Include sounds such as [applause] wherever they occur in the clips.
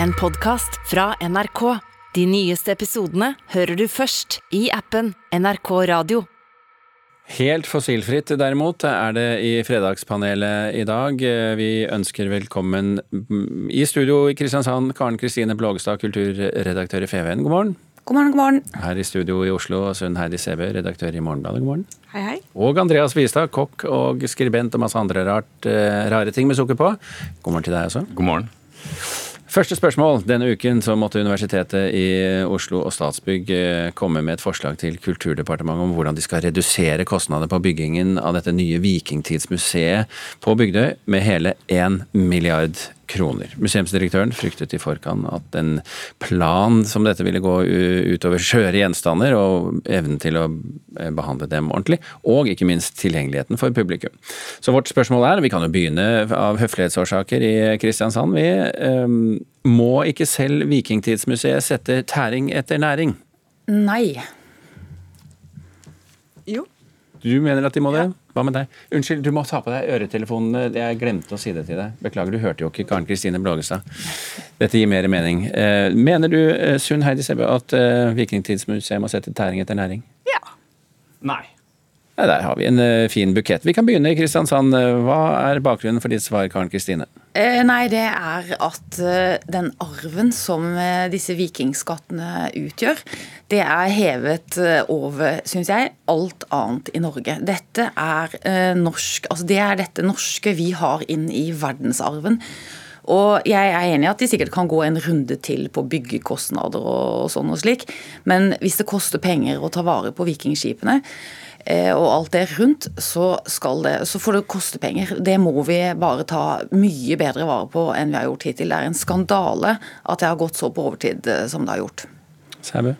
en podkast fra NRK. De nyeste episodene hører du først i appen NRK Radio. Helt fossilfritt derimot er det i Fredagspanelet i dag. Vi ønsker velkommen i studio i Kristiansand Karen Kristine Blågestad, kulturredaktør i FVN. God morgen. God morgen, god morgen. Her i studio i Oslo, Sunn Heidi Sæbø, redaktør i Morgenbladet. God morgen. Hei, hei. Og Andreas Vistad, kokk og skribent og masse andre rart, eh, rare ting med sukker på. God morgen til deg også. God morgen. Første spørsmål. Denne uken så måtte Universitetet i Oslo og Statsbygg eh, komme med et forslag til Kulturdepartementet om hvordan de skal redusere kostnader på byggingen av dette nye vikingtidsmuseet på Bygdøy med hele 1 milliard kroner. Museumsdirektøren fryktet i forkant at en plan som dette ville gå utover skjøre gjenstander og evnen til å behandle dem ordentlig, og ikke minst tilgjengeligheten for publikum. Så vårt spørsmål er, vi kan jo begynne av høflighetsårsaker i Kristiansand, vi. Um, må ikke selv Vikingtidsmuseet sette tæring etter næring? Nei. Jo. Du mener at de må det? Ja. Hva med deg? Unnskyld, du må ta på deg øretelefonene. Jeg glemte å si det til deg. Beklager, du hørte jo ikke Karen Kristine Blågestad. Dette gir mer mening. Eh, mener du, eh, Sunn Heidi Sebbe, at eh, Vikingtidsmuseet må sette tæring etter næring? Nei. Ja, der har vi en fin bukett. Vi kan begynne i Kristiansand. Hva er bakgrunnen for ditt svar, Karen Kristine? Eh, nei, det er at uh, den arven som uh, disse vikingskattene utgjør, det er hevet over, syns jeg, alt annet i Norge. Dette er norsk, altså det er dette norske vi har inn i verdensarven. Og jeg er enig i at de sikkert kan gå en runde til på byggekostnader og sånn og slik, men hvis det koster penger å ta vare på vikingskipene, Eh, og alt det rundt, så, det, så får det koste penger. Det må vi bare ta mye bedre vare på enn vi har gjort hittil. Det er en skandale at det har gått så på overtid eh, som det har gjort. Sæbø?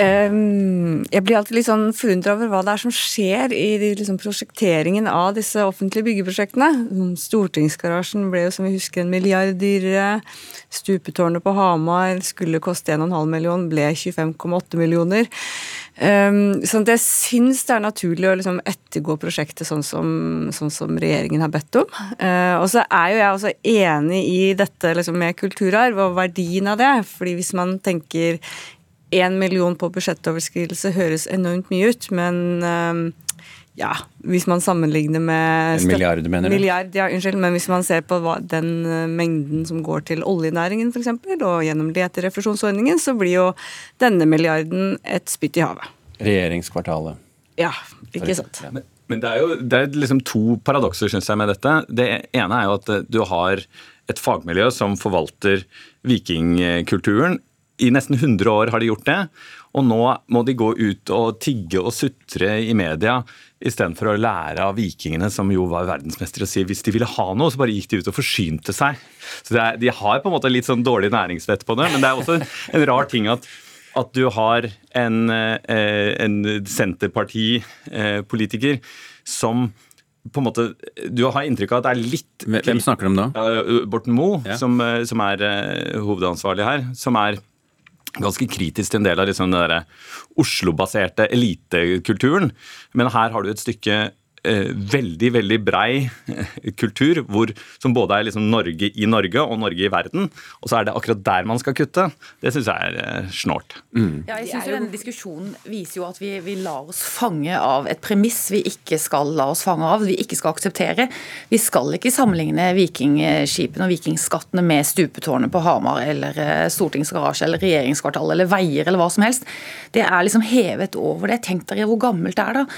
Jeg blir alltid litt sånn forundra over hva det er som skjer i liksom, prosjekteringen av disse offentlige byggeprosjektene. Stortingsgarasjen ble jo som vi husker en milliard dyrere. Stupetårnet på Hamar skulle koste 1,5 million, ble 25,8 millioner. Um, at jeg syns det er naturlig å liksom ettergå prosjektet sånn som, sånn som, regjeringen har bedt om. Uh, og så er jo jeg også enig i dette liksom, med kulturarv og verdien av det. fordi hvis man tenker én million på budsjettoverskridelse høres enormt mye ut, men um, ja, hvis man sammenligner med En milliard, mener du? Milliard, ja, unnskyld. Men hvis man ser på hva, den uh, mengden som går til oljenæringen f.eks., og gjennom leterefusjonsordningen, så blir jo denne milliarden et spytt i havet. Regjeringskvartalet. Ja, ikke sant. Men, men det er jo det er liksom to paradokser synes jeg, med dette. Det ene er jo at uh, du har et fagmiljø som forvalter vikingkulturen i nesten 100 år har de gjort det. Og nå må de gå ut og tigge og sutre i media istedenfor å lære av vikingene, som jo var verdensmestere, og si hvis de ville ha noe, så bare gikk de ut og forsynte seg. Så er, De har på en måte litt sånn dårlig næringsvett på det, men det er også en rar ting at, at du har en, eh, en senterpartipolitiker som på en måte, Du har inntrykk av at det er litt Hvem snakker du om da? Borten Moe, ja. som, som, er eh, hovedansvarlig her. Som er ganske kritisk til en del av liksom den Oslo-baserte elitekulturen. Men her har du et stykke veldig veldig brei eh, kultur hvor, som både er liksom Norge i Norge og Norge i verden. Og så er det akkurat der man skal kutte. Det syns jeg er eh, snålt. Mm. Ja, jeg synes jo Denne diskusjonen viser jo at vi, vi lar oss fange av et premiss vi ikke skal la oss fange av, vi ikke skal akseptere. Vi skal ikke sammenligne vikingskipene og vikingskattene med stupetårnet på Hamar eller stortingsgarasje eller regjeringskvartal eller veier eller hva som helst. Det er liksom hevet over det. Tenk dere hvor gammelt det er da.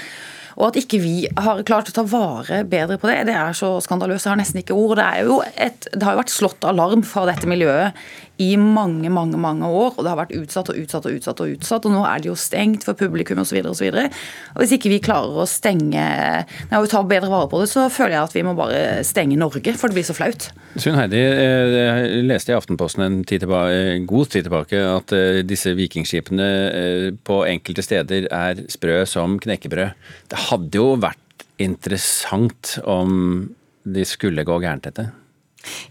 Og at ikke vi har klart å ta vare bedre på det, det er så skandaløst. Jeg har nesten ikke ord. Det, jo et, det har jo vært slått alarm fra dette miljøet i mange, mange mange år. Og det har vært utsatt og utsatt og utsatt. Og utsatt, og nå er det jo stengt for publikum osv. Hvis ikke vi klarer å stenge nei, og ta bedre vare på det, så føler jeg at vi må bare stenge Norge, for det blir så flaut. Sunn Heidi, eh, jeg leste i Aftenposten en tid tilbake, god tid tilbake at eh, disse vikingskipene eh, på enkelte steder er sprø som knekkebrød. Det hadde jo vært interessant om de skulle gå gærent, dette?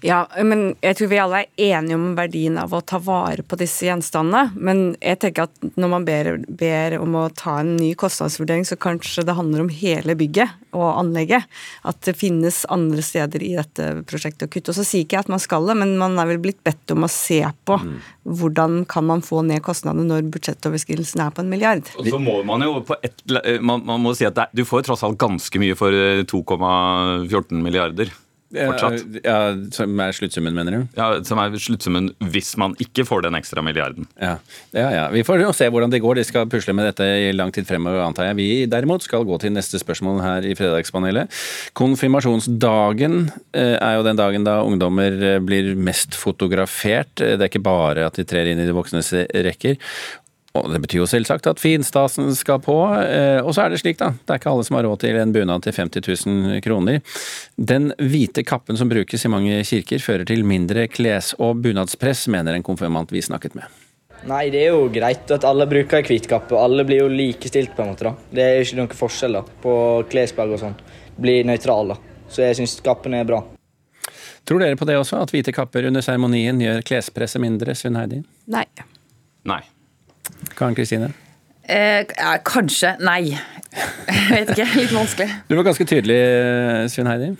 Ja, men jeg tror vi alle er enige om verdien av å ta vare på disse gjenstandene. Men jeg tenker at når man ber, ber, om å ta en ny kostnadsvurdering, så kanskje det handler om hele bygget og anlegget. At det finnes andre steder i dette prosjektet å kutte. Og så sier ikke jeg at man skal det, men man er vel blitt bedt om å se på mm. hvordan kan man få ned kostnadene når budsjettoverskridelsen er på en milliard. Og så må man jo på et, man, man må si at det, du får tross alt ganske mye for 2,14 eh, milliarder fortsatt. Ja, Som er sluttsummen, mener du? Ja, Som er sluttsummen hvis man ikke får den ekstra milliarden. Ja, ja. ja. Vi får jo se hvordan det går. De skal pusle med dette i lang tid fremover, antar jeg. Vi derimot skal gå til neste spørsmål her i Fredagspanelet. Konfirmasjonsdagen eh, er jo den dagen da ungdommer eh, blir mest fotografert. Det er ikke bare at de trer inn i de voksnes rekker. Og Det betyr jo selvsagt at finstasen skal på. Eh, og så er det slik, da. Det er ikke alle som har råd til en bunad til 50 000 kroner. Den hvite kappen som brukes i mange kirker fører til mindre kles- og bunadspress, mener en konfirmant vi snakket med. Nei, det er jo greit at alle bruker hvit kappe. Alle blir jo likestilt, på en måte. da. Det er jo ikke noen forskjell da, på klesplagg og sånn. Blir nøytral, da. Så jeg syns kappen er bra. Tror dere på det også, at hvite kapper under seremonien gjør klespresset mindre, Sunn Heidi? Nei. Nei. Karen Kristine? Eh, ja, kanskje. Nei. Jeg vet ikke. Litt vanskelig. [laughs] Du var ganske tydelig, Svein Heidi.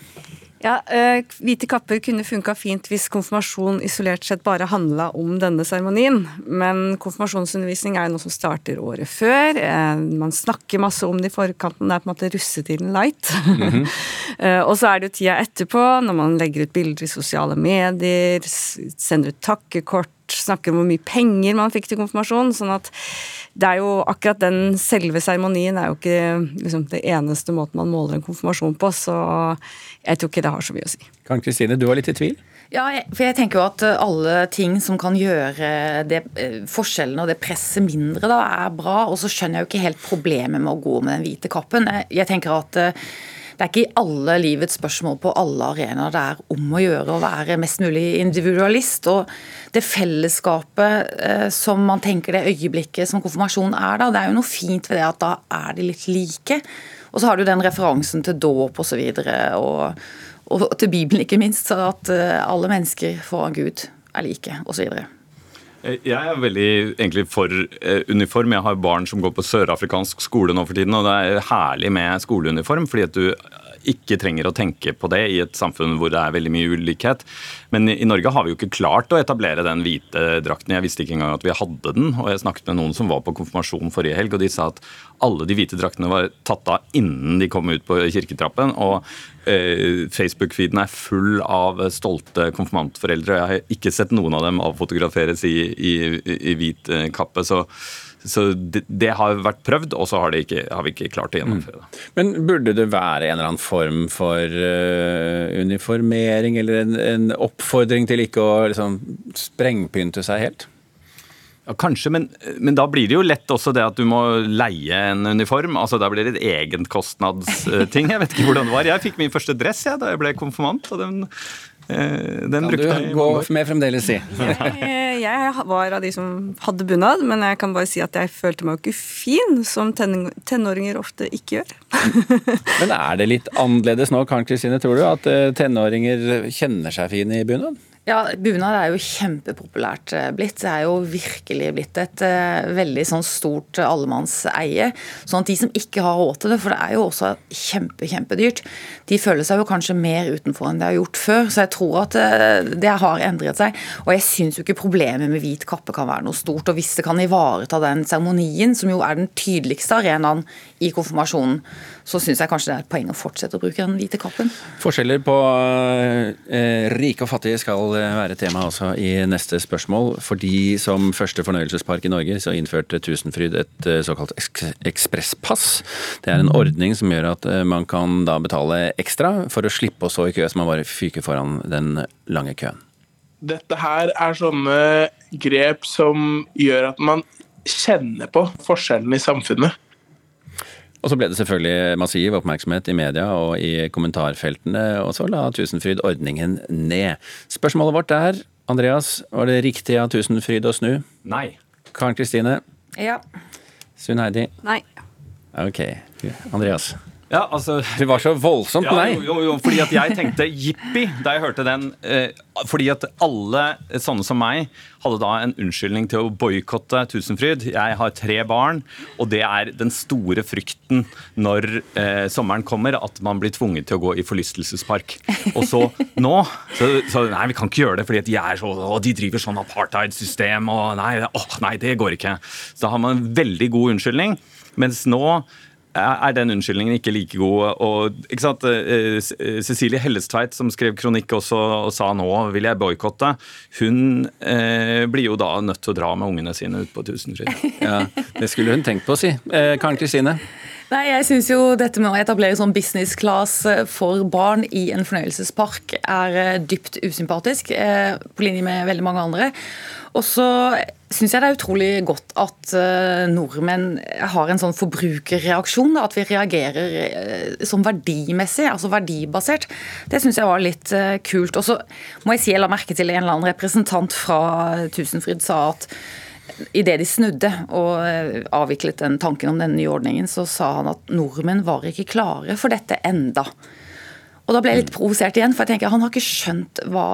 Ja, eh, Hvite kapper kunne funka fint hvis konfirmasjon isolert sett bare handla om denne seremonien. Men konfirmasjonsundervisning er jo noe som starter året før. Eh, man snakker masse om det i forkanten. Det er på en måte russetiden light. Mm -hmm. [laughs] eh, og så er det jo tida etterpå, når man legger ut bilder i sosiale medier, sender ut takkekort snakker om hvor mye penger man fikk til konfirmasjon. sånn at det er jo akkurat den selve seremonien er jo ikke liksom, det eneste måten man måler en konfirmasjon på, så jeg tror ikke det har så mye å si. Kan Kristine, du var litt i tvil? Ja, for jeg tenker jo at eh, alle ting som kan gjøre det, eh, forskjellene og det presset mindre, da, er bra. Og så skjønner jeg jo ikke helt problemet med å gå med den hvite kappen. Jeg tenker at det er ikke i alle livets spørsmål på alle arenaer det er om å gjøre å være mest mulig individualist. Og det fellesskapet eh, som man tenker det øyeblikket som konfirmasjon er da, det er jo noe fint ved det at da er de litt like. Og så har du den referansen til dåp osv. Og, og, og til Bibelen, ikke minst. Så at eh, alle mennesker foran Gud er like, osv. Eh, jeg er veldig egentlig for eh, uniform. Jeg har barn som går på sørafrikansk skole nå for tiden, og det er herlig med skoleuniform. fordi at du ikke trenger å tenke på det i et samfunn hvor det er veldig mye ulikhet. Men i Norge har vi jo ikke klart å etablere den hvite drakten. Jeg visste ikke engang at vi hadde den. Og jeg snakket med noen som var på konfirmasjon forrige helg, og de sa at alle de hvite draktene var tatt av innen de kom ut på kirketrappen. Og eh, Facebook-feeden er full av stolte konfirmantforeldre. og Jeg har ikke sett noen av dem avfotograferes i, i, i hvit eh, kappe. så så det, det, har vært prøvd, og så har, ikke, har, vi ikke klart å gjennomføre det. Mm. Men burde det være en eller annen form for uh, uniformering, eller en, en, oppfordring til ikke å liksom, sprengpynte seg helt? Ja, Kanskje, men, men, da blir det jo lett også det at du må leie en uniform. altså Da blir det et egenkostnadsting. Jeg vet ikke hvordan det var. Jeg fikk min første dress ja, da jeg ble konfirmant. og den Eh, den kan brukte jeg du gå med fremdeles si? [laughs] jeg, jeg var av de som hadde bunad, men jeg kan bare si at jeg følte meg jo ikke fin, som tenåringer ofte ikke gjør. [laughs] men er det litt annerledes nå, Karen Kristine, tror du, at eh, tenåringer kjenner seg fine i bunad? Ja, Bunad er jo kjempepopulært eh, blitt. Det er jo virkelig blitt et uh, veldig sånn stort allemannseie. Sånn at de som ikke har råd til det, for det er jo også kjempe, kjempedyrt, de føler seg jo kanskje mer utenfor enn de har gjort før. Så jeg tror at det har endret seg. Og jeg syns jo ikke problemet med hvit kappe kan være noe stort. Og hvis det kan ivareta den seremonien, som jo er den tydeligste arenaen i konfirmasjonen, så syns jeg kanskje det er et poeng å fortsette å bruke den hvite kappen. Forskjeller på eh, rike og fattige skal eh, være tema også i neste spørsmål. Fordi som første fornøyelsespark i Norge så innførte Tusenfryd et såkalt såkalt ekspresspass. Det er en ordning som gjør at eh, man kan da betale ekstra for å slippe å stå i kø, så man bare fyker foran den lange køen. Dette her er sånne grep som gjør at man kjenner på forskjellene i samfunnet. Og så ble det selvfølgelig massiv oppmerksomhet i media og i kommentarfeltene, og så la Tusenfryd ordningen ned. Spørsmålet vårt er, Andreas, var det riktig av Tusenfryd å snu? Nei. Karen Kristine? Ja. Sunn Heidi? Nei. Ok. Andreas? Ja, altså Det var så voldsomt ja, nei. jo, jo, jo, fordi at jeg tenkte jippi da jeg hørte den. Eh, fordi at alle sånne som meg hadde da en unnskyldning til å boikotte Tusenfryd. Jeg har tre barn, og det er den store frykten når eh, sommeren kommer, at man blir tvunget til å gå i forlystelsespark. Og så nå så, så Nei, vi kan ikke gjøre det, fordi at de er så å, de driver sånn apartheid-system, og nei, nei, det går ikke. Så da har man en veldig god unnskyldning. Mens nå er den unnskyldningen ikke like god. Og, ikke sant? Eh, eh, Cecilie Hellestveit, som skrev kronikk også og sa nå vil jeg boikotte, hun eh, blir jo da nødt til å dra med ungene sine ut på Tusenfryd. Ja, det skulle hun tenkt på å si. Eh, Karen Kristine? Nei, jeg syns jo dette med å etablere sånn business class for barn i en fornøyelsespark er dypt usympatisk, på linje med veldig mange andre. Og så syns jeg det er utrolig godt at uh, nordmenn har en sånn forbrukerreaksjon. At vi reagerer uh, som verdimessig, altså verdibasert. Det syns jeg var litt uh, kult. Og så må jeg si jeg la merke til en eller annen representant fra Tusenfryd sa at Idet de snudde og avviklet den tanken om den nye ordningen, så sa han at nordmenn var ikke klare for dette enda. Og da ble jeg litt provosert igjen, for jeg tenker han har ikke skjønt hva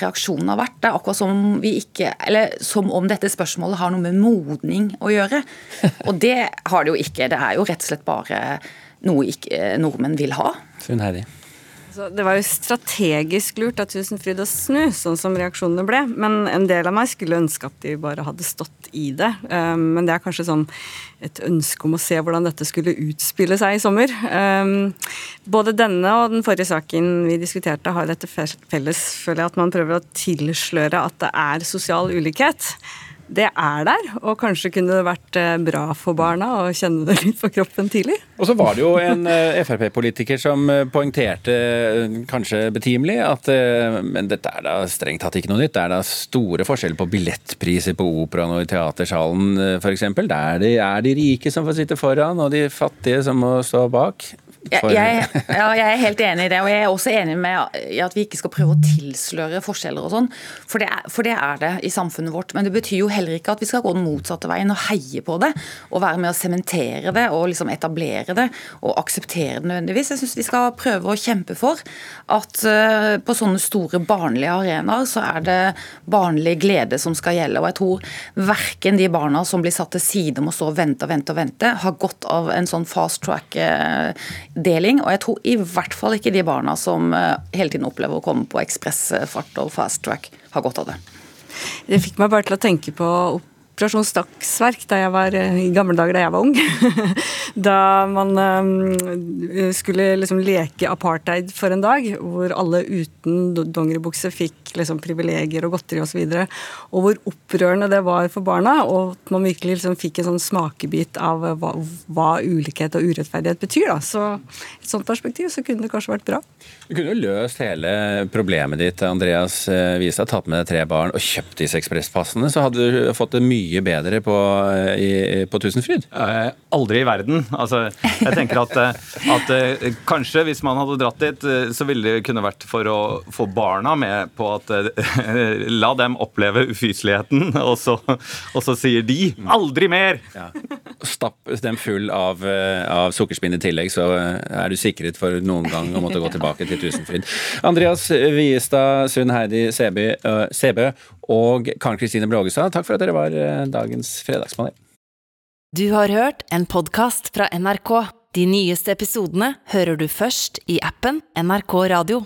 reaksjonen har vært. Det er akkurat som om vi ikke Eller som om dette spørsmålet har noe med modning å gjøre. [laughs] Og det har det jo ikke. Det er jo rett og slett bare noe ikke nordmenn vil ha. Sunn Heidi. Så det var jo strategisk lurt av Tusenfryd å snu, sånn som reaksjonene ble. Men en del av meg skulle ønske at de bare hadde stått i det. Um, men det er kanskje sånn et ønske om å se hvordan dette skulle utspille seg i sommer. Um, både denne og den forrige saken vi diskuterte har dette felles, føler jeg, at man prøver å tilsløre at det er sosial ulikhet det er der, og kanskje kunne det vært eh, bra for barna å kjenne det litt på kroppen tidlig. Og så var det jo en eh, Frp-politiker som eh, poengterte, kanskje betimelig, at men dette er da strengt tatt ikke noe nytt. Det er da store forskjeller på billettpriser på operaen og i teatersalen f.eks. Det er de, er de rike som får sitte foran, og de fattige som må stå bak. Jeg, jeg, ja, jeg, er helt enig i det, og jeg er også enig med at vi ikke skal prøve å tilsløre forskjeller og sånn, for, for, det er det i samfunnet vårt. Men det betyr jo heller ikke at vi skal gå den motsatte veien og heie på det, og være med å sementere det og liksom etablere det og akseptere det nødvendigvis. Jeg syns vi skal prøve å kjempe for at uh, på sånne store barnlige arenaer så er det barnlig glede som skal gjelde. Og jeg tror verken de barna som blir satt til side om å stå og vente og vente og vente, har godt av en sånn fast track uh, deling. Og jeg tror i hvert fall ikke de barna som eh, hele tiden opplever å komme på ekspressfart og fast track, har godt av det. Det fikk meg bare til å tenke på Operasjon Dagsverk da jeg var, eh, i gamle dager da jeg var ung. [laughs] da man um, skulle liksom leke apartheid for en dag, hvor alle uten dongeribukse fikk liksom privilegier og godteri osv. Og, så og hvor opprørende det var for barna, og at man virkelig liksom fikk en sånn smakebit av hva, hva, ulikhet og urettferdighet betyr. Da. Så i et sånt perspektiv så kunne det kanskje vært bra. Du kunne jo løst hele problemet ditt, Andreas Wiestad, tatt med deg tre barn og kjøpt disse ekspresspassene, så hadde du fått det mye mye bedre på, i, på Tusenfryd? Eh, aldri i verden. Altså, jeg tenker at, eh, at, eh, kanskje hvis man hadde dratt dit, eh, så ville det kunne vært for å få barna med på at [laughs] La dem oppleve ufyseligheten, [laughs] og så, og så sier de 'aldri mer'! Ja. Stapp dem full av, av sukkerspinn i tillegg, så er du sikret for noen gang å måtte gå [laughs] tilbake til Tusenfryd. Andreas Viestad, Sund Heidi Sebø og Karen Kristine Blågestad, takk for at dere var eh, dagens fredagspanel. Du har hørt en podkast fra NRK. De nyeste episodene hører du først i appen NRK Radio.